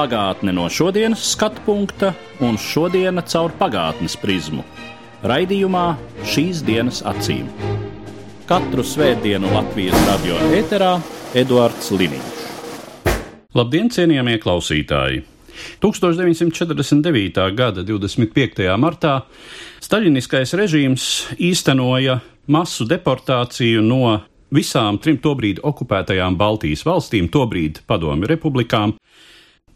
Pagātne no šodienas skatu punkta un šodienas caur pagātnes prizmu. Raidījumā šīs dienas acīm. Katru svētdienu Latvijas radio eterā Eduards Liniņš. Labdien, cienījamie klausītāji! 1949. gada 25. martā Staļiniskais režīms īstenoja masu deportāciju no visām trim tobrīd okupētajām Baltijas valstīm, tobrīd Padomju republikām.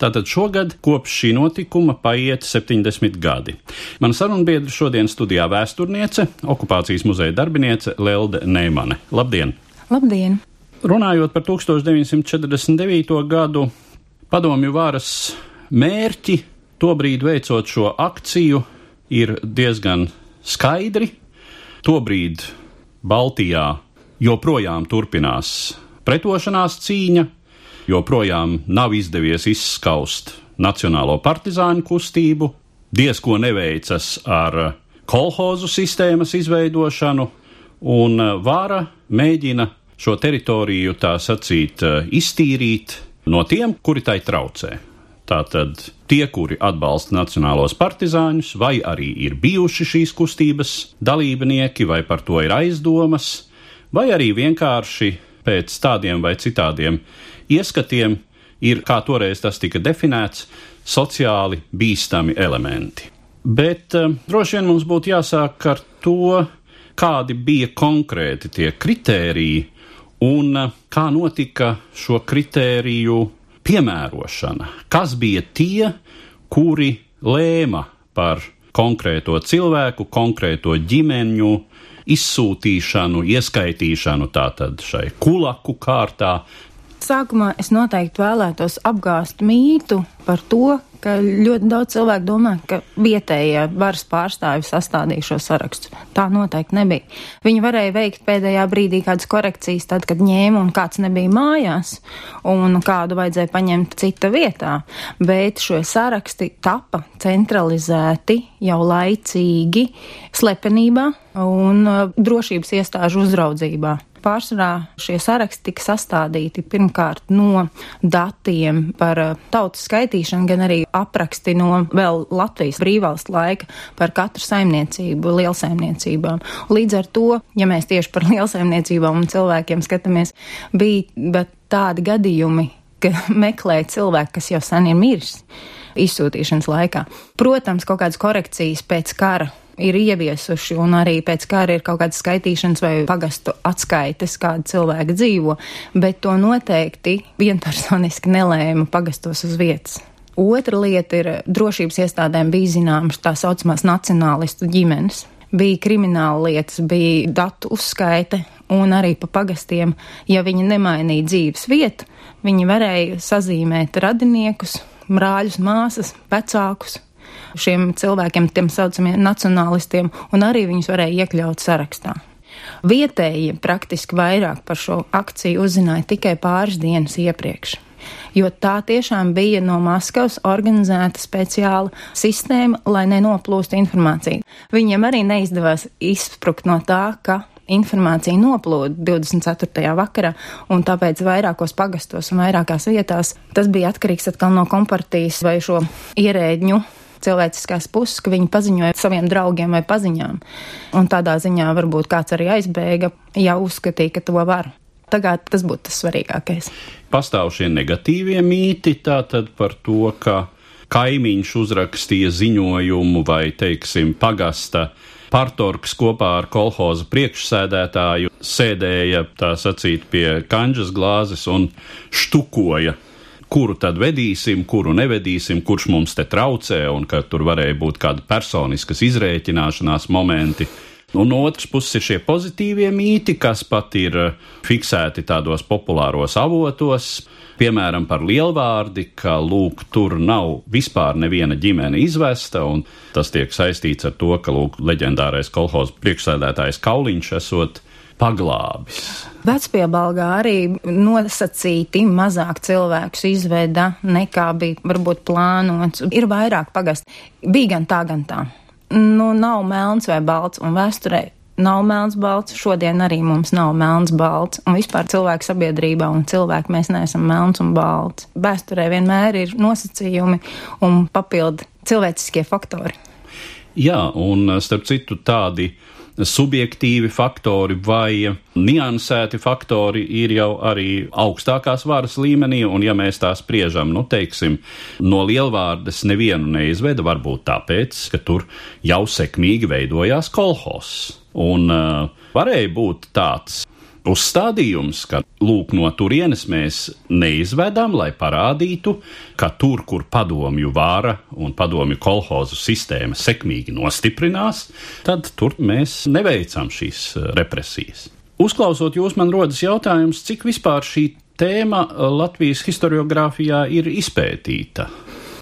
Tātad šogad kopš šī notikuma paiet 70 gadi. Mana sarunbiedra šodien studijā vēsturniece, okupācijas muzeja darbiniece Lelde Neimane. Labdien! Labdien! Runājot par 1949. gadu, padomju varas mērķi, tobrīd veicot šo akciju, ir diezgan skaidri. Tobrīd Baltijā joprojām turpinās pretošanās cīņa, joprojām nav izdevies izskaust Nacionālo partizāņu kustību, diezko neveicas ar kolhozu sistēmas izveidošanu, un vara mēģina šo teritoriju, tā sacīt, iztīrīt no tiem, kuri tai traucē. Tātad tie, kuri atbalsta nacionālos partizāņus, vai arī ir bijuši šīs kustības dalībnieki, vai par to ir aizdomas, vai arī vienkārši pēc tādiem vai citādiem ieskatiem ir, kā toreiz tas tika definēts, sociāli bīstami elementi. Bet uh, droši vien mums būtu jāsāk ar to, kādi bija konkrēti tie kritēriji un uh, kā notika šo kritēriju piemērošana. Kas bija tie, kuri lēma par konkrēto cilvēku, konkrēto ģimeņu izsūtīšanu, ieskaitīšanu tātad šai kulaku kārtā, Sākumā es noteikti vēlētos apgāzt mītu par to, ka ļoti daudz cilvēku domā, ka vietējie varas pārstāvi sastādīja šo sarakstu. Tā noteikti nebija. Viņi varēja veikt pēdējā brīdī kādas korekcijas, tad, kad ņēma un kāds nebija mājās, un kādu vajadzēja paņemt cita vietā. Bet šo saraksti tapa centralizēti jau laicīgi slepenībā un uh, drošības iestāžu uzraudzībā pārsvarā šie saraksti tika sastādīti pirmkārt no datiem par uh, tautas skaitīšanu, gan arī apraksti no vēl Latvijas brīvvalsts laika par katru saimniecību, lielsaimniecībām. Līdz ar to, ja mēs tieši par lielsaimniecībām un cilvēkiem skatāmies, bija tādi gadījumi, ka meklē cilvēku, kas jau sen ir miris izsūtīšanas laikā. Protams, kaut kādas korekcijas pēc kara ir ieviesuši, un arī pēc kara ir kaut kādas skaitīšanas vai pagastu atskaites, kāda cilvēka dzīvo, bet to noteikti vienpersoniski nelēma pagastos uz vietas. Otra lieta ir drošības iestādēm bija zināmas tā saucamās nacionālistu ģimenes. Bija krimināla lietas, bija datu uzskaite, un arī pa pagastiem, ja viņi nemainīja dzīves vietu, viņi varēja sazīmēt radiniekus, brāļus, māsas, vecākus, šiem cilvēkiem, tiem saucamiem nacionālistiem, un arī viņus varēja iekļaut sarakstā. Vietējie praktiski vairāk par šo akciju uzzināja tikai pāris dienas iepriekš. Jo tā tiešām bija no Maskavas organizēta speciāla sistēma, lai nenoplūstu informācija. Viņiem arī neizdevās izsprukt no tā, ka informācija noplūda 24. vakarā, un tāpēc vairākos pagastos un vairākās vietās tas bija atkarīgs atkal no kompartijas vai šo ierēģņu cilvēciskās puses, ka viņi paziņoja saviem draugiem vai paziņām. Un tādā ziņā varbūt kāds arī aizbēga, ja uzskatīja, ka to var. Tagad tas būtu tas svarīgākais. Pastāv šie negatīvie mīti tātad par to, ka kaimiņš uzrakstīja ziņojumu vai, teiksim, pagasta partorgs kopā ar kolhoza priekšsēdētāju sēdēja, tā sacīt, pie kanģas glāzes un štukoja kuru tad vedīsim, kuru nevedīsim, kurš mums te traucē, un ka tur varēja būt kādi personiskas izrēķināšanās momenti. Un no otras puses ir šie pozitīvie mīti, kas pat ir eh, fiksēti tādos populāros avotos, piemēram, par lielvārdi, ka lūk, tur nav vispār neviena ģimene izvesta, un tas tiek saistīts ar to, ka lūk, leģendārais kolhoz priekšsēdētājs Kauliņš esot paglābis. Vecpiebalgā arī nosacīti mazāk cilvēkus izveda nekā bija varbūt plānots. Ir vairāk pagast. Bija gan tā, gan tā nu, nav melns vai balts, un vēsturē nav melns balts, šodien arī mums nav melns balts, un vispār cilvēku sabiedrībā un cilvēki mēs neesam melns un balts. Vēsturē vienmēr ir nosacījumi un papildu cilvēciskie faktori. Jā, un starp citu tādi subjektīvi faktori vai niansēti faktori ir jau arī augstākās varas līmenī, un ja mēs tā spriežam, nu, teiksim, no lielvārdes nevienu neizveda, varbūt tāpēc, ka tur jau sekmīgi veidojās kolhos. Un uh, varēja būt tāds uzstādījums, ka lūk, no turienes mēs neizvedam, lai parādītu, ka tur, kur padomju vāra un padomju kolhozu sistēma sekmīgi nostiprinās, tad tur mēs neveicam šīs eh, represijas. Uzklausot jūs, man rodas jautājums, cik vispār šī tēma Latvijas historiografijā ir izpētīta.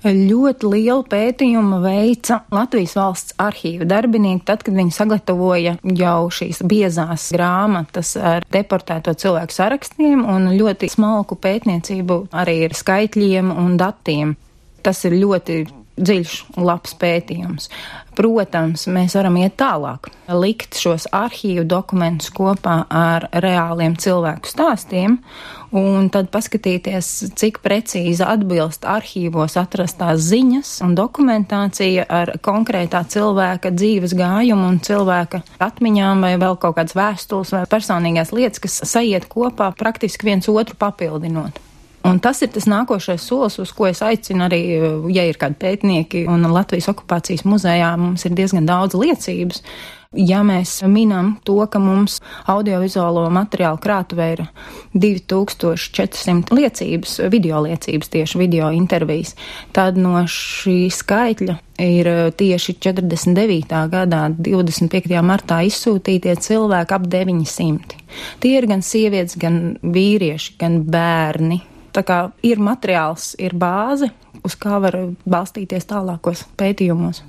Ļoti lielu pētījumu veica Latvijas valsts arhīva darbinieki, tad, kad viņi sagatavoja jau šīs biezās grāmatas ar deportēto cilvēku sarakstiem un ļoti smalku pētniecību arī ar skaitļiem un datiem. Tas ir ļoti dziļš un labs pētījums. Protams, mēs varam iet tālāk, likt šos arhīvu dokumentus kopā ar reāliem cilvēku stāstiem un tad paskatīties, cik precīzi atbilst arhīvos atrastās ziņas un dokumentācija ar konkrētā cilvēka dzīves gājumu un cilvēka atmiņām vai vēl kaut kādas vēstules vai personīgās lietas, kas sajiet kopā praktiski viens otru papildinot. Un tas ir tas nākošais solis, uz ko es aicinu arī, ja ir kādi pētnieki, un Latvijas okupācijas muzejā mums ir diezgan daudz liecības. Ja mēs minam to, ka mums audiovizuālo materiālu krātuvē ir 2400 liecības, video liecības, tieši video intervijas, tad no šī skaitļa ir tieši 49. gadā, 25. martā izsūtītie cilvēki ap 900. Tie ir gan sievietes, gan vīrieši, gan bērni, Tā kā ir materiāls, ir bāze, uz kā var balstīties tālākos pētījumos.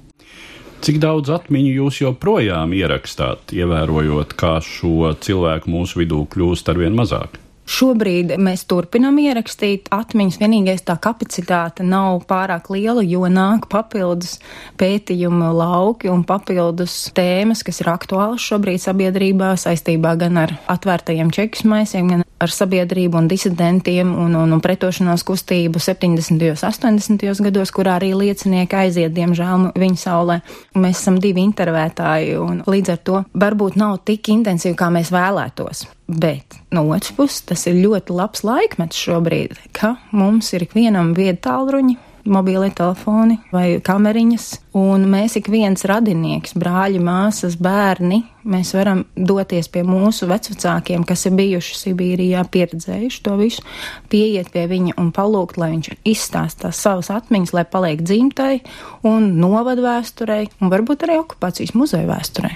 Cik daudz atmiņu jūs joprojām ierakstāt, ievērojot, kā šo cilvēku mūsu vidū kļūst arvien mazāk? Šobrīd mēs turpinām ierakstīt atmiņas, vienīgais tā kapacitāte nav pārāk liela, jo nāk papildus pētījumu lauki un papildus tēmas, kas ir aktuālas šobrīd sabiedrībā saistībā gan ar atvērtajiem čekus maisiem, gan ar sabiedrību un disidentiem un, un, un pretošanās kustību 70. un 80. gados, kurā arī liecinieki aiziet, diemžēl, viņa saulē. Mēs esam divi intervētāji, un līdz ar to varbūt nav tik intensīvi, kā mēs vēlētos. Bet no otras puses, tas ir ļoti labs laikmets šobrīd, ka mums ir ikvienam vieta tālruņi mobīlie telefoni vai kameriņas, un mēs ik viens radinieks, brāļi, māsas, bērni, mēs varam doties pie mūsu vecvecākiem, kas ir bijuši Sibīrijā, pieredzējuši to visu, pieiet pie viņa un palūgt, lai viņš izstāsta savas atmiņas, lai paliek dzimtai un novadu vēsturei, un varbūt arī okupācijas muzeja vēsturei.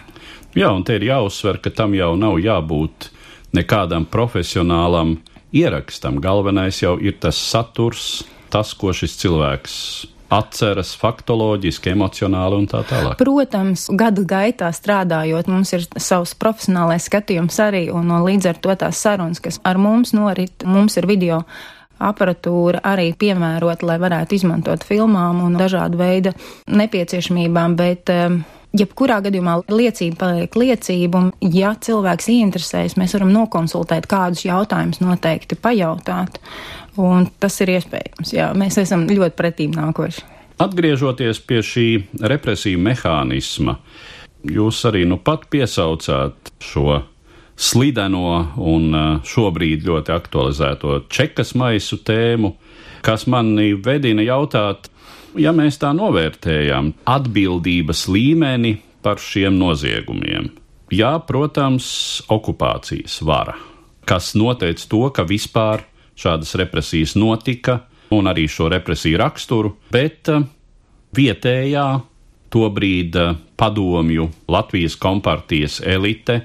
Jā, un te ir jāuzsver, ka tam jau nav jābūt nekādam profesionālam ierakstam. Galvenais jau ir tas saturs, tas, ko šis cilvēks atceras faktoloģiski, emocionāli un tā tālāk. Protams, gadu gaitā strādājot, mums ir savs profesionālais skatījums arī, un no līdz ar to tās sarunas, kas ar mums norit, mums ir video aparatūra arī piemērota, lai varētu izmantot filmām un dažādu veidu nepieciešamībām, bet um, jebkurā gadījumā liecība paliek liecība, un ja cilvēks ieinteresējas, mēs varam nokonsultēt, kādus jautājumus noteikti pajautāt. Un tas ir iespējams. Jā, mēs esam ļoti pretīm nākoši. Atgriežoties pie šī represiju mehānisma, jūs arī nu pat piesaucāt šo slideno un šobrīd ļoti aktualizēto čekas maisu tēmu, kas manī vedina jautāt, ja mēs tā novērtējam atbildības līmeni par šiem noziegumiem. Jā, protams, okupācijas vara, kas noteica to, ka vispār šādas represijas notika, un arī šo represiju raksturu, bet eh, vietējā tobrīd eh, padomju Latvijas kompartijas elite,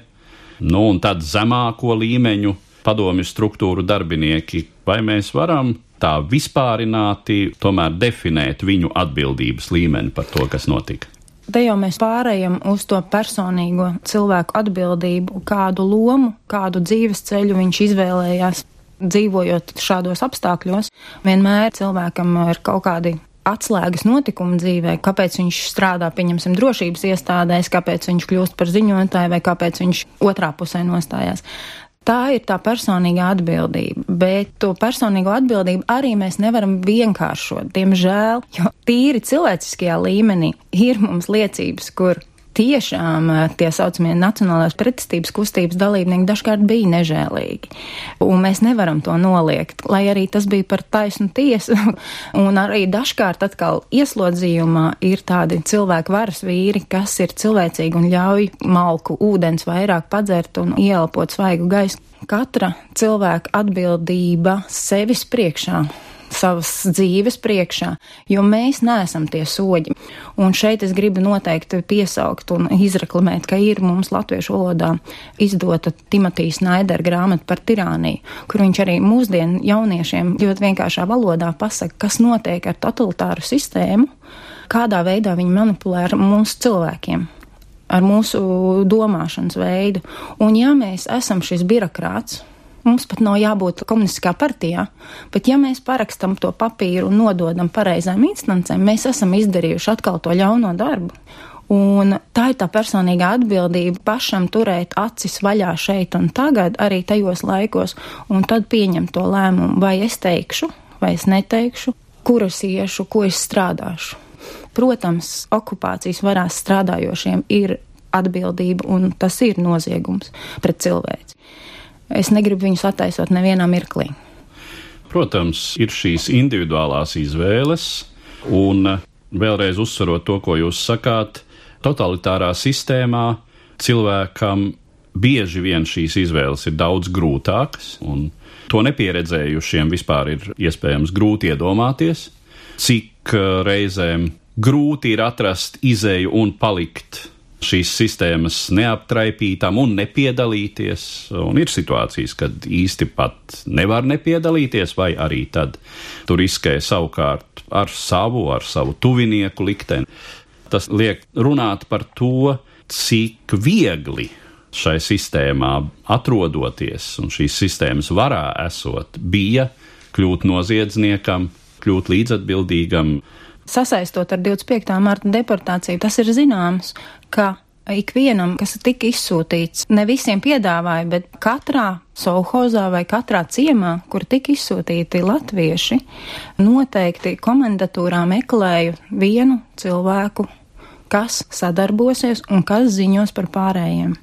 nu un tad zemāko līmeņu padomju struktūru darbinieki, vai mēs varam tā vispārināti tomēr definēt viņu atbildības līmeni par to, kas notika? Te jau mēs pārējām uz to personīgo cilvēku atbildību, kādu lomu, kādu dzīves ceļu viņš izvēlējās dzīvojot šādos apstākļos. Vienmēr cilvēkam ir kaut kādi atslēgas notikumi dzīvē, kāpēc viņš strādā, pieņemsim, drošības iestādēs, kāpēc viņš kļūst par ziņotāju vai kāpēc viņš otrā pusē nostājās. Tā ir tā personīgā atbildība, bet to personīgo atbildību arī mēs nevaram vienkāršot, diemžēl, jo tīri cilvēciskajā līmenī ir mums liecības, kur tiešām eh, tie saucamie nacionālās pretestības kustības dalībnieki dažkārt bija nežēlīgi. Un mēs nevaram to noliegt, lai arī tas bija par taisnu tiesu. Un arī dažkārt atkal ieslodzījumā ir tādi cilvēku varas vīri, kas ir cilvēcīgi un ļauj malku ūdens vairāk padzert un ielpot svaigu gaisu. Katra cilvēka atbildība sevis priekšā savas dzīves priekšā, jo mēs neesam tie soļi. Un šeit es gribu noteikti piesaukt un izreklamēt, ka ir mums latviešu valodā izdota Timotīs Naidera grāmata par tirāniju, kur viņš arī mūsdienu jauniešiem ļoti vienkāršā valodā pasaka, kas notiek ar totalitāru sistēmu, kādā veidā viņi manipulē ar mūsu cilvēkiem ar mūsu domāšanas veidu. Un ja mēs esam šis birokrāts, Mums pat nav jābūt komunistiskā partijā, bet ja mēs parakstam to papīru un nododam pareizām instancēm, mēs esam izdarījuši atkal to ļauno darbu. Un tā ir tā personīgā atbildība pašam turēt acis vaļā šeit un tagad, arī tajos laikos, un tad pieņemt to lēmumu, vai es teikšu, vai es neteikšu, kur es iešu, ko es strādāšu. Protams, okupācijas varās strādājošiem ir atbildība, un tas ir noziegums pret cilvēci es negribu viņus attaisot nevienā mirklī. Protams, ir šīs individuālās izvēles, un vēlreiz uzsverot to, ko jūs sakāt, totalitārā sistēmā cilvēkam bieži vien šīs izvēles ir daudz grūtākas, un to nepieredzējušiem vispār ir iespējams grūti iedomāties, cik reizēm grūti ir atrast izēju un palikt šīs sistēmas neaptraipītām un nepiedalīties. Un ir situācijas, kad īsti pat nevar nepiedalīties, vai arī tad tur riskē savukārt ar savu, ar savu tuvinieku likteni. Tas liek runāt par to, cik viegli šai sistēmā atrodoties un šīs sistēmas varā esot, bija kļūt noziedzniekam, kļūt līdzatbildīgam sasaistot ar 25. marta deportāciju, tas ir zināms, ka ikvienam, kas tika izsūtīts, ne visiem piedāvāja, bet katrā sovhozā vai katrā ciemā, kur tika izsūtīti latvieši, noteikti komendatūrā meklēju vienu cilvēku, kas sadarbosies un kas ziņos par pārējiem.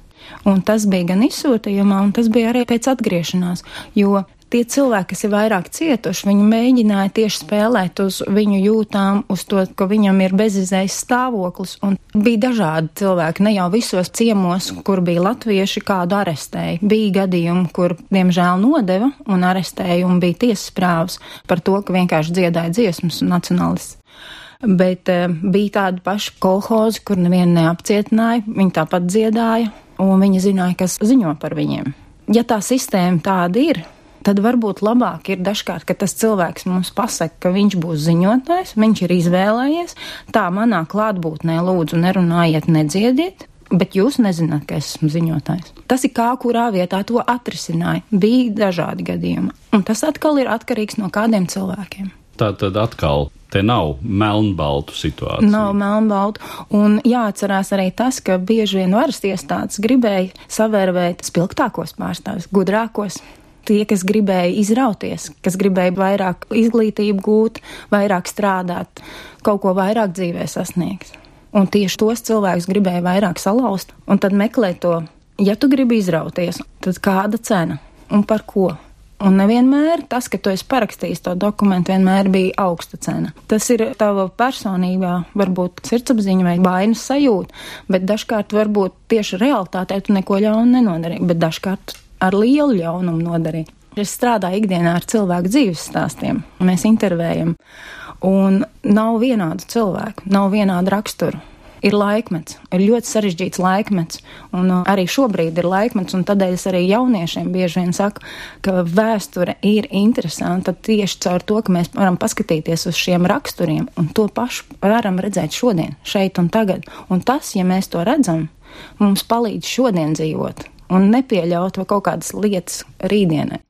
Un tas bija gan izsūtījumā, un tas bija arī pēc atgriešanās, jo tie cilvēki, kas ir vairāk cietuši, viņi mēģināja tieši spēlēt uz viņu jūtām, uz to, ka viņam ir bezizējas stāvoklis. Un bija dažādi cilvēki, ne jau visos ciemos, kur bija latvieši, kādu arestēja. Bija gadījumi, kur, diemžēl, nodeva un arestēja un bija tiesas prāvas par to, ka vienkārši dziedāja dziesmas un nacionālists. Bet e, bija tādi paši kolhozi, kur nevienu neapcietināja, viņi tāpat dziedāja, un viņi zināja, kas ziņo par viņiem. Ja tā sistēma tāda ir, tad varbūt labāk ir dažkārt, ka tas cilvēks mums pasaka, ka viņš būs ziņotājs, viņš ir izvēlējies, tā manā klātbūtnē lūdzu nerunājiet, nedziediet. Bet jūs nezināt, ka esmu ziņotājs. Tas ir kā kurā vietā to atrisināja. Bija dažādi gadījumi. Un tas atkal ir atkarīgs no kādiem cilvēkiem. Tā tad atkal te nav melnbaltu situācija. Nav melnbaltu. Un jāatcerās arī tas, ka bieži vien varas iestādes gribēja savērvēt spilgtākos pārstāvis, gudrākos, tie, kas gribēja izrauties, kas gribēja vairāk izglītību gūt, vairāk strādāt, kaut ko vairāk dzīvē sasniegt. Un tieši tos cilvēkus gribēja vairāk salauzt, un tad meklēt to, ja tu gribi izrauties, tad kāda cena un par ko. Un nevienmēr tas, ka tu esi parakstījis to dokumentu, vienmēr bija augsta cena. Tas ir tava personībā, varbūt sirdsapziņa vai vainas sajūta, bet dažkārt varbūt tieši realitātē tu neko ļaunu nenodarīji, bet dažkārt ar lielu ļaunumu nodarīt. Es strādāju ikdienā ar cilvēku dzīves stāstiem. Mēs intervējam, un nav vienādu cilvēku, nav vienādu raksturu. ir laikmets, ir ļoti sarežģīts laikmets, un uh, arī šobrīd ir laikmets, un tādēļ es arī jauniešiem bieži vien saku, ka vēsture ir interesanta tieši caur to, ka mēs varam paskatīties uz šiem raksturiem, un to pašu varam redzēt šodien, šeit un tagad. Un tas, ja mēs to redzam, mums palīdz šodien dzīvot un nepieļaut kaut kādas lietas rītdienai.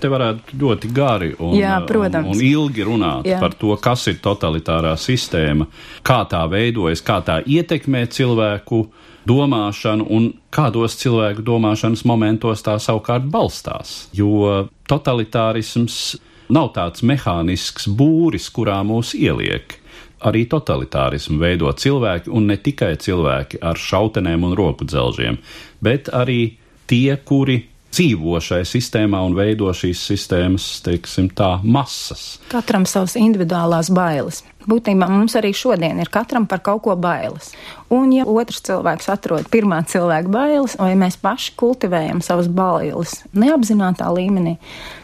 Te varētu ļoti gari un, Jā, protams. un, un ilgi runāt Jā. par to, kas ir totalitārā sistēma, kā tā veidojas, kā tā ietekmē cilvēku domāšanu un kādos cilvēku domāšanas momentos tā savukārt balstās. Jo totalitārisms nav tāds mehānisks būris, kurā mūs ieliek arī totalitārismu veido cilvēki, un ne tikai cilvēki ar šautenēm un roku dzelžiem, bet arī tie, kuri dzīvo šai sistēmā un veido šīs sistēmas, teiksim tā, masas. Katram savas individuālās bailes. Būtībā mums arī šodien ir katram par kaut ko bailes. Un, ja otrs cilvēks atrod pirmā cilvēka bailes, vai mēs paši kultivējam savas bailes neapzinātā līmenī,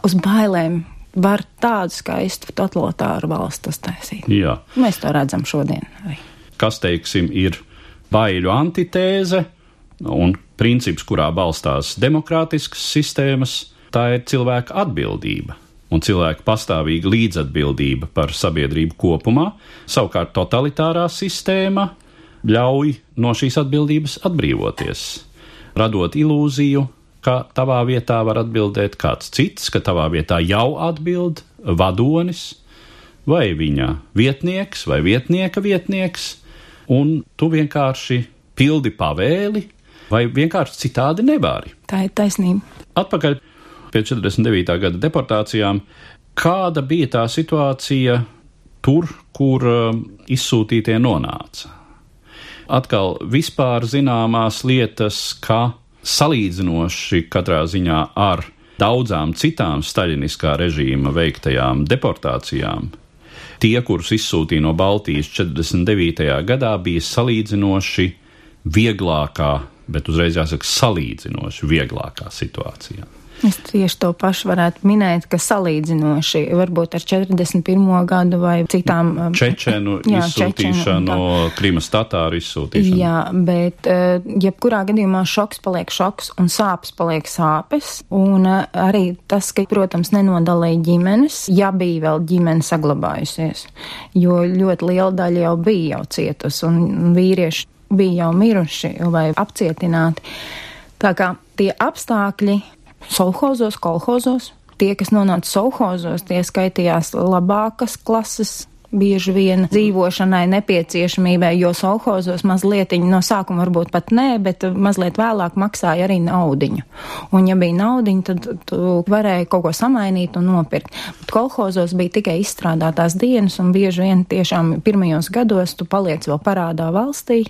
uz bailēm var tādu skaistu totalitāru valstu uztaisīt. Jā. Mēs to redzam šodien. Arī. Kas, teiksim, ir baiļu antitēze un princips, kurā balstās demokrātiskas sistēmas, tā ir cilvēka atbildība. Un cilvēka pastāvīga līdzatbildība par sabiedrību kopumā, savukārt totalitārā sistēma ļauj no šīs atbildības atbrīvoties, radot ilūziju, ka tavā vietā var atbildēt kāds cits, ka tavā vietā jau atbild vadonis, vai viņa vietnieks, vai vietnieka vietnieks, un tu vienkārši pildi pavēli, vai vienkārši citādi nevari. Tā ir taisnība. Atpakaļ pie 49. gada deportācijām, kāda bija tā situācija tur, kur um, izsūtītie nonāca? Atkal vispār zināmās lietas, ka salīdzinoši katrā ziņā ar daudzām citām staļiniskā režīma veiktajām deportācijām, tie, kurus izsūtīja no Baltijas 49. gadā, bija salīdzinoši vieglākā, bet uzreiz jāsaka salīdzinoši vieglākā situācijā. Es tieši to pašu varētu minēt, ka salīdzinoši varbūt ar 41. gadu vai citām um, Čečenu Jā, izsūtīšanu, Krimas tatāru izsūtīšanu. Jā, bet uh, jebkurā gadījumā šoks paliek šoks un sāpes paliek sāpes. Un uh, arī tas, ka, protams, nenodalīja ģimenes, ja bija vēl ģimene saglabājusies, jo ļoti liela daļa jau bija jau cietusi un vīrieši bija jau miruši vai apcietināti. Tā kā tie apstākļi solhozos, kolhozos. Tie, kas nonāca solhozos, tie skaitījās labākas klases. Bieži vien dzīvošanai nepieciešamībai, jo solhozos mazliet no sākuma varbūt pat nē, bet mazliet vēlāk maksāja arī naudiņu. Un, ja bija naudiņa, tad tu varēji kaut ko samainīt un nopirkt. Bet kolhozos bija tikai izstrādātās dienas, un bieži vien tiešām pirmajos gados tu paliec vēl parādā valstī,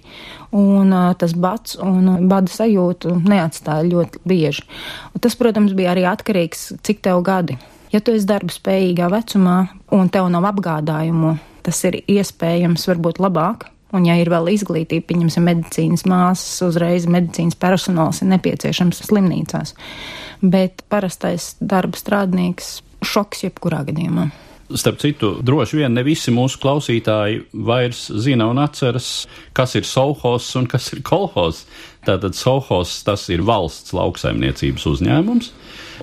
un tas bats un bada sajūtu neatstāja ļoti bieži. Un tas, protams, bija arī atkarīgs, cik tev gadi. Ja tu esi darba spējīgā vecumā un tev nav apgādājumu, tas ir iespējams varbūt labāk. Un, ja ir vēl izglītība, pieņemsim, medicīnas māsas, uzreiz medicīnas personāls ir nepieciešams slimnīcās. Bet parastais darba strādnieks šoks jebkurā gadījumā. Starp citu, droši vien ne visi mūsu klausītāji vairs zina un atceras, kas ir Sauhos un kas ir kolhos. Tātad Sauhos tas ir valsts lauksaimniecības uzņēmums,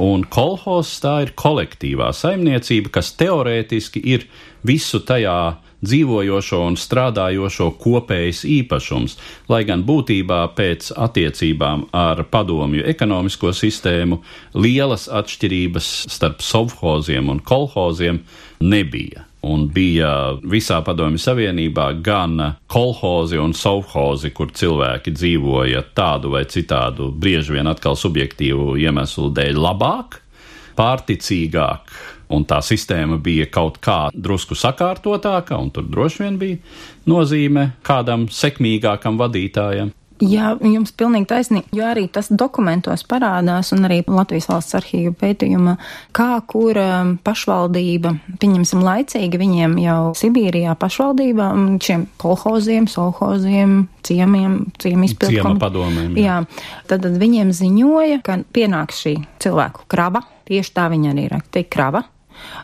un kolhos tā ir kolektīvā saimniecība, kas teorētiski ir visu tajā dzīvojošo un strādājošo kopējs īpašums, lai gan būtībā pēc attiecībām ar padomju ekonomisko sistēmu lielas atšķirības starp sovhoziem un kolhoziem nebija. Un bija visā Padomju Savienībā gan kolhozi un sovhozi, kur cilvēki dzīvoja tādu vai citādu, bieži vien atkal subjektīvu iemeslu dēļ labāk, pārticīgāk, un tā sistēma bija kaut kā drusku sakārtotāka, un tur droši vien bija nozīme kādam sekmīgākam vadītājam. Jā, jums pilnīgi taisnība, jo arī tas dokumentos parādās un arī Latvijas valsts arhīva pētījumā, kā kur um, pašvaldība, pieņemsim laicīgi, viņiem jau Sibīrijā pašvaldībā, šiem kolhoziem, solhoziem, ciemiem, ciem izpildu. Ciema padomēm. Jā. jā, tad, tad viņiem ziņoja, ka pienāks šī cilvēku krava, tieši tā viņa arī rakstīja krava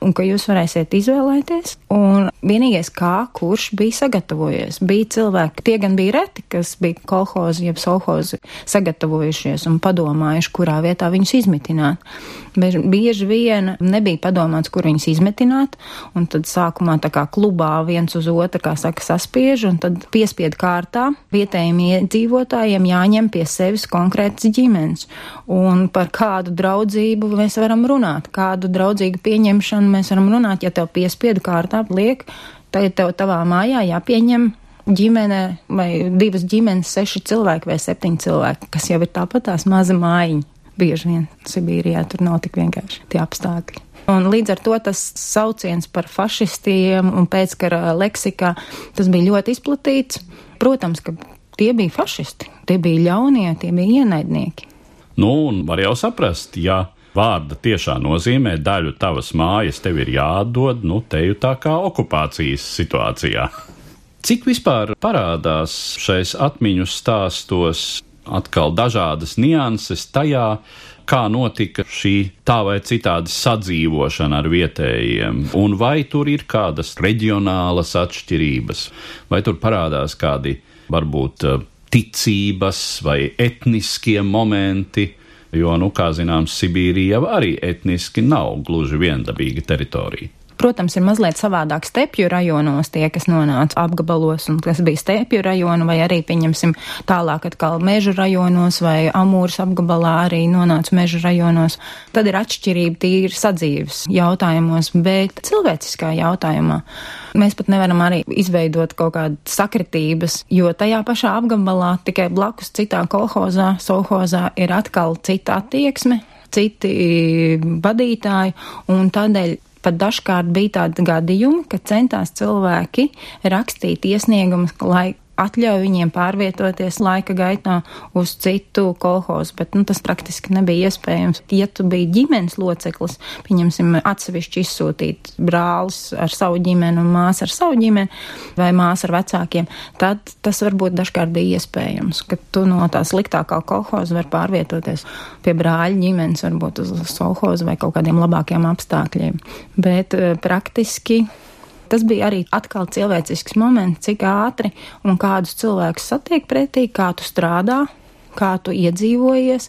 un ka jūs varēsiet izvēlēties. Un vienīgais, kā kurš bija sagatavojies, bija cilvēki, tie gan bija reti, kas bija kolhozi, jeb solhozi sagatavojušies un padomājuši, kurā vietā viņus izmitināt. Bieži vien nebija padomāts, kur viņus izmetināt, un tad sākumā tā kā klubā viens uz otru, kā saka, saspiež, un tad piespiedu kārtā vietējiem iedzīvotājiem jāņem pie sevis konkrētas ģimenes. Un par kādu draudzību mēs varam runāt, kādu draudzīgu pieņemšanu mēs varam runāt, ja tev piespiedu kārtā liek, tagad tev tavā mājā jāpieņem ģimene vai divas ģimenes, seši cilvēki vai septiņi cilvēki, kas jau ir tāpat tās maza mājiņa bieži vien Sibīrijā tur nav tik vienkārši tie apstākļi. Un līdz ar to tas sauciens par fašistiem un pēckara leksikā tas bija ļoti izplatīts. Protams, ka tie bija fašisti, tie bija ļaunie, tie bija ienaidnieki. Nu, un var jau saprast, ja vārda tiešā nozīmē daļu tavas mājas tev ir jāatdod, nu, teju tā kā okupācijas situācijā. Cik vispār parādās šais atmiņu stāstos atkal dažādas nianses tajā, kā notika šī tā vai citādi sadzīvošana ar vietējiem, un vai tur ir kādas reģionālas atšķirības, vai tur parādās kādi varbūt eh, ticības vai etniskie momenti, jo, nu, kā zināms, Sibīrija arī etniski nav gluži viendabīga teritorija. Protams, ir mazliet savādāk stepju rajonos tie, kas nonāca apgabalos un kas bija stepju rajonu, vai arī, pieņemsim, tālāk atkal meža rajonos vai Amūras apgabalā arī nonāca meža rajonos. Tad ir atšķirība tīri sadzīves jautājumos, bet cilvēciskā jautājumā mēs pat nevaram arī izveidot kaut kādas sakritības, jo tajā pašā apgabalā tikai blakus citā kolhozā, solhozā ir atkal cita attieksme, citi vadītāji, un tādēļ pat dažkārt bija tādi gadījumi, ka centās cilvēki rakstīt iesniegumus, lai atļauj viņiem pārvietoties laika gaitā uz citu kolhozu, bet nu, tas praktiski nebija iespējams. Ja tu biji ģimenes loceklis, pieņemsim, atsevišķi izsūtīt brālis ar savu ģimeni un māsu ar savu ģimeni vai māsu ar vecākiem, tad tas varbūt dažkārt bija iespējams, ka tu no tā sliktākā kolhoza var pārvietoties pie brāļa ģimenes, varbūt uz solhozu vai kaut kādiem labākiem apstākļiem. Bet eh, praktiski Tas bija arī atkal cilvēcisks moments, cik ātri un kādus cilvēkus satiek pretī, kā tu strādā, kā tu iedzīvojies,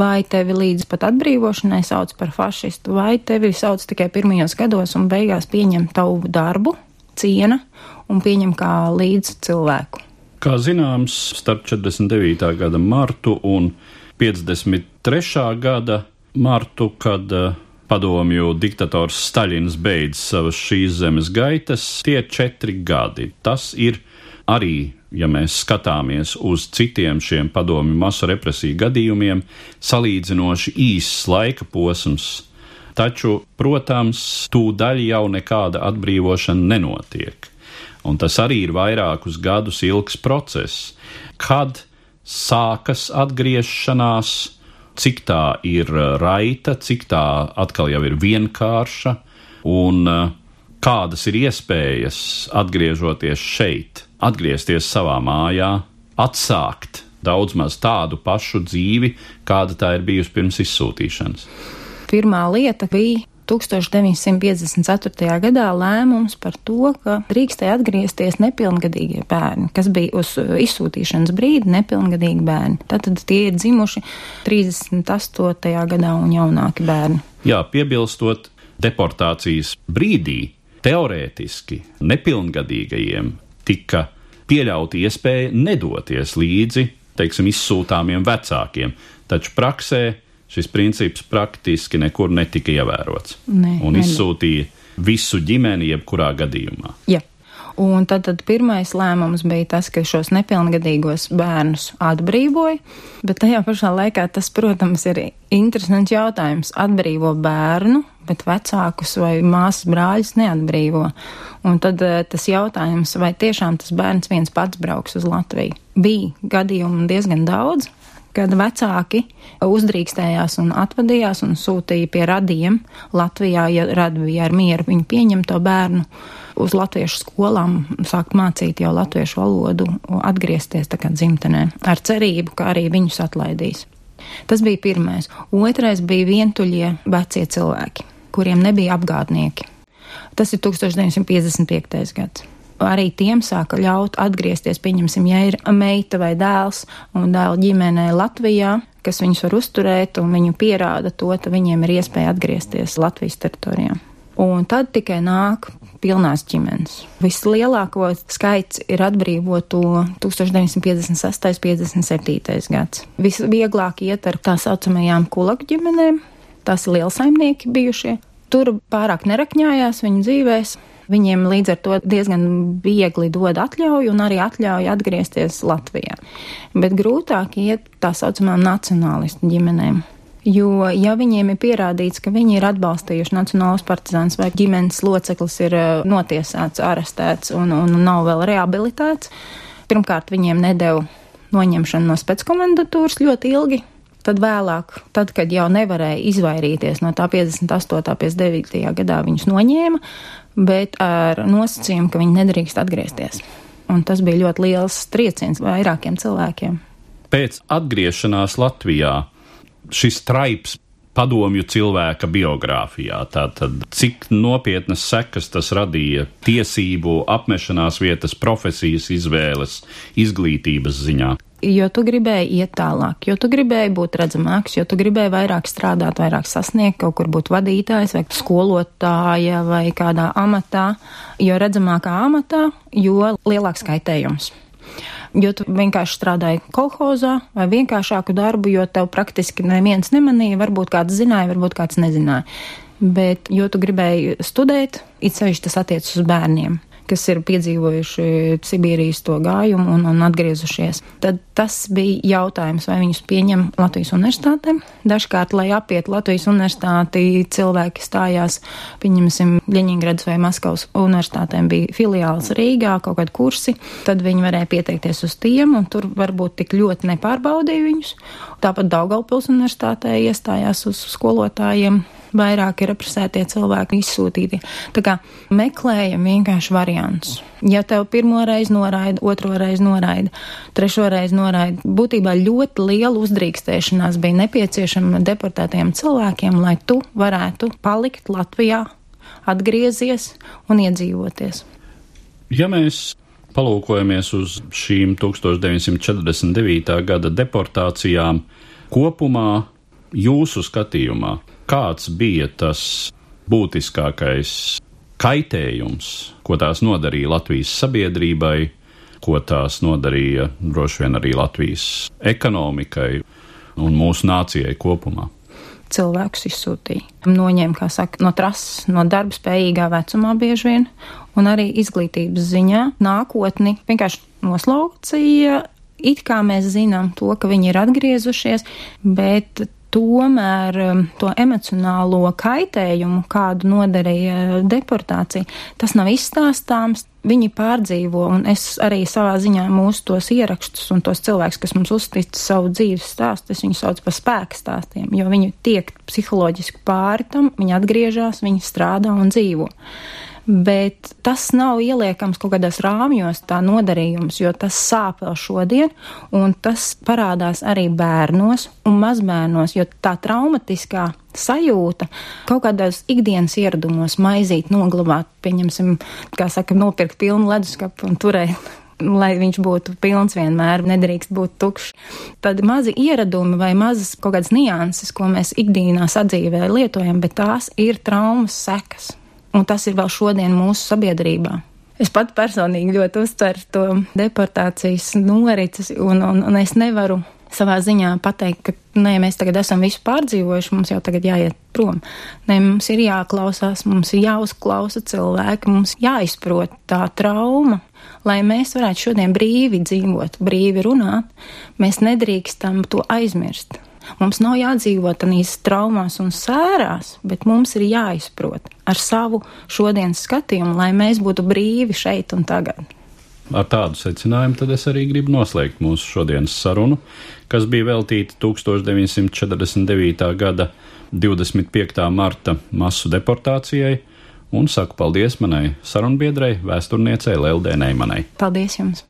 vai tevi līdz pat atbrīvošanai sauc par fašistu, vai tevi sauc tikai pirmajos gados un beigās pieņem tavu darbu, ciena un pieņem kā līdz cilvēku. Kā zināms, starp 49. gada martu un 53. gada martu, kad uh, padomju diktators Staļins beidz savas šīs zemes gaitas, tie četri gadi. Tas ir arī, ja mēs skatāmies uz citiem šiem padomju masu represiju gadījumiem, salīdzinoši īss laika posms. Taču, protams, tūdaļ jau nekāda atbrīvošana nenotiek. Un tas arī ir vairākus gadus ilgs process, kad sākas atgriešanās, cik tā ir uh, raita, cik tā atkal jau ir vienkārša un uh, kādas ir iespējas atgriežoties šeit, atgriezties savā mājā, atsākt daudz maz tādu pašu dzīvi, kāda tā ir bijusi pirms izsūtīšanas. Pirmā lieta bija 1954. gadā lēmums par to, ka drīkstēja atgriezties nepilngadīgie bērni, kas bija uz izsūtīšanas brīdi nepilngadīgi bērni. Tātad tie ir dzimuši 38. gadā un jaunāki bērni. Jā, piebilstot deportācijas brīdī, teorētiski nepilngadīgajiem tika pieļauta iespēja nedoties līdzi, teiksim, izsūtāmiem vecākiem, taču praksē šis princips praktiski nekur netika ievērots. Ne, un ne, izsūtīja visu ģimeni, jebkurā gadījumā. Ja. Un tad, tad pirmais lēmums bija tas, ka šos nepilngadīgos bērnus atbrīvoja, bet tajā pašā laikā tas, protams, ir interesants jautājums. Atbrīvo bērnu, bet vecākus vai māsas brāļus neatbrīvo. Un tad eh, tas jautājums, vai tiešām tas bērns viens pats brauks uz Latviju. Bija gadījumu diezgan daudz, kad vecāki uzdrīkstējās un atvadījās un sūtīja pie radiem Latvijā, ja radi bija ar mieru, viņi pieņem to bērnu uz latviešu skolām, sākt mācīt jau latviešu valodu, atgriezties tā kā dzimtenē, ar cerību, ka arī viņus atlaidīs. Tas bija pirmais. Otrais bija vientuļie vecie cilvēki. kuriem nebija apgādnieki. Tas ir 1955. gads. Arī tiem sāka ļaut atgriezties, pieņemsim, ja ir meita vai dēls un dēla ģimenē Latvijā, kas viņus var uzturēt un viņu pierāda to, tad viņiem ir iespēja atgriezties Latvijas teritorijā. Un tad tikai nāk pilnās ģimenes. Vislielāko skaits ir atbrīvoto 1956. 57. gads. Visvieglāk iet ar tā saucamajām kulaku ģimenēm, tās ir lielsaimnieki bijušie. Tur pārāk nerakņājās viņu dzīvēs. Viņiem līdz ar to diezgan viegli dod atļauju un arī atļauju atgriezties Latvijā. Bet grūtāk iet tā saucamām nacionālistu ģimenēm. Jo, ja viņiem ir pierādīts, ka viņi ir atbalstījuši nacionālos partizānus vai ģimenes loceklis ir eh, notiesāts, arestēts un, un nav vēl rehabilitēts, pirmkārt viņiem nedēļu noņemšanu no speckomendatūras ļoti ilgi. Tad vēlāk, tad, kad jau nevarēja izvairīties no tā 58. 59. gadā, viņus noņēma, bet ar nosacījumu, ka viņi nedrīkst atgriezties. Un tas bija ļoti liels trieciens vairākiem cilvēkiem. Pēc atgriešanās Latvijā šis traips padomju cilvēka biogrāfijā. Tātad, cik nopietnas sekas tas radīja tiesību, apmešanās vietas, profesijas izvēles, izglītības ziņā. Jo tu gribēji iet tālāk, jo tu gribēji būt redzamāks, jo tu gribēji vairāk strādāt, vairāk sasniegt, kaut kur būt vadītājs vai skolotāja vai kādā amatā. Jo redzamākā amatā, jo lielāks kaitējums jo tu vienkārši strādāji kolhozā vai vienkāršāku darbu, jo tev praktiski neviens nemanīja, varbūt kāds zināja, varbūt kāds nezināja. Bet, jo tu gribēji studēt, it sevišķi tas attiecas uz bērniem kas ir piedzīvojuši Sibīrijas to gājumu un, un atgriezušies. Tad tas bija jautājums, vai viņus pieņem Latvijas universitātē. Dažkārt, lai apietu Latvijas universitāti, cilvēki stājās, pieņemsim, Ļeņingradas vai Maskavas universitātēm bija filiāls Rīgā, kaut kādi kursi, tad viņi varēja pieteikties uz tiem, un tur varbūt tik ļoti nepārbaudīja viņus. Tāpat Daugaupils universitātē iestājās uz skolotājiem vairāk ir represētie cilvēki izsūtīti. Tā kā meklējam vienkārši variants. Ja tev pirmo reizi noraida, otro reizi noraida, trešo reizi noraida, būtībā ļoti liela uzdrīkstēšanās bija nepieciešama deportētajiem cilvēkiem, lai tu varētu palikt Latvijā, atgriezies un iedzīvoties. Ja mēs palūkojamies uz šīm 1949. gada deportācijām kopumā, jūsu skatījumā, kāds bija tas būtiskākais kaitējums, ko tās nodarīja Latvijas sabiedrībai, ko tās nodarīja droši vien arī Latvijas ekonomikai un mūsu nācijai kopumā. Cilvēkus izsūtīja. Noņēma, kā saka, no trases, no darba spējīgā vecumā bieži vien, un arī izglītības ziņā nākotni vienkārši noslaucīja. It kā mēs zinām to, ka viņi ir atgriezušies, bet tomēr um, to emocionālo kaitējumu, kādu nodarīja deportācija, tas nav izstāstāms. Viņi pārdzīvo, un es arī savā ziņā mūsu tos ierakstus un tos cilvēkus, kas mums uztic savu dzīves stāstu, es viņus saucu par spēku stāstiem, jo viņi tiek psiholoģiski pāri tam, viņi atgriežas, viņi strādā un dzīvo bet tas nav ieliekams kaut kādās rāmjos, tā nodarījums, jo tas sāp vēl šodien, un tas parādās arī bērnos un mazbērnos, jo tā traumatiskā sajūta kaut kādos ikdienas ieradumos maizīt, noglabāt, pieņemsim, kā saka, nopirkt pilnu leduskapu un turēt lai viņš būtu pilns vienmēr, nedrīkst būt tukšs. Tad mazi ieradumi vai mazas kaut kādas nianses, ko mēs ikdienā sadzīvē lietojam, bet tās ir traumas sekas. Un tas ir vēl šodien mūsu sabiedrībā. Es pat personīgi ļoti uztveru to deportācijas norises, un, un, un es nevaru savā ziņā pateikt, ka nē, mēs tagad esam visu pārdzīvojuši, mums jau tagad jāiet prom. Nē, mums ir jāklausās, mums ir jāuzklausa cilvēki, mums jāizprot tā trauma, lai mēs varētu šodien brīvi dzīvot, brīvi runāt. Mēs nedrīkstam to aizmirst. Mums nav jādzīvot tādīs traumās un sērās, bet mums ir jāizprot ar savu šodienas skatījumu, lai mēs būtu brīvi šeit un tagad. Ar tādu secinājumu tad es arī gribu noslēgt mūsu šodienas sarunu, kas bija veltīta 1949. gada 25. marta masu deportācijai, un saku paldies manai sarunbiedrei, vēsturniecei Leldēnai Manai. Paldies jums!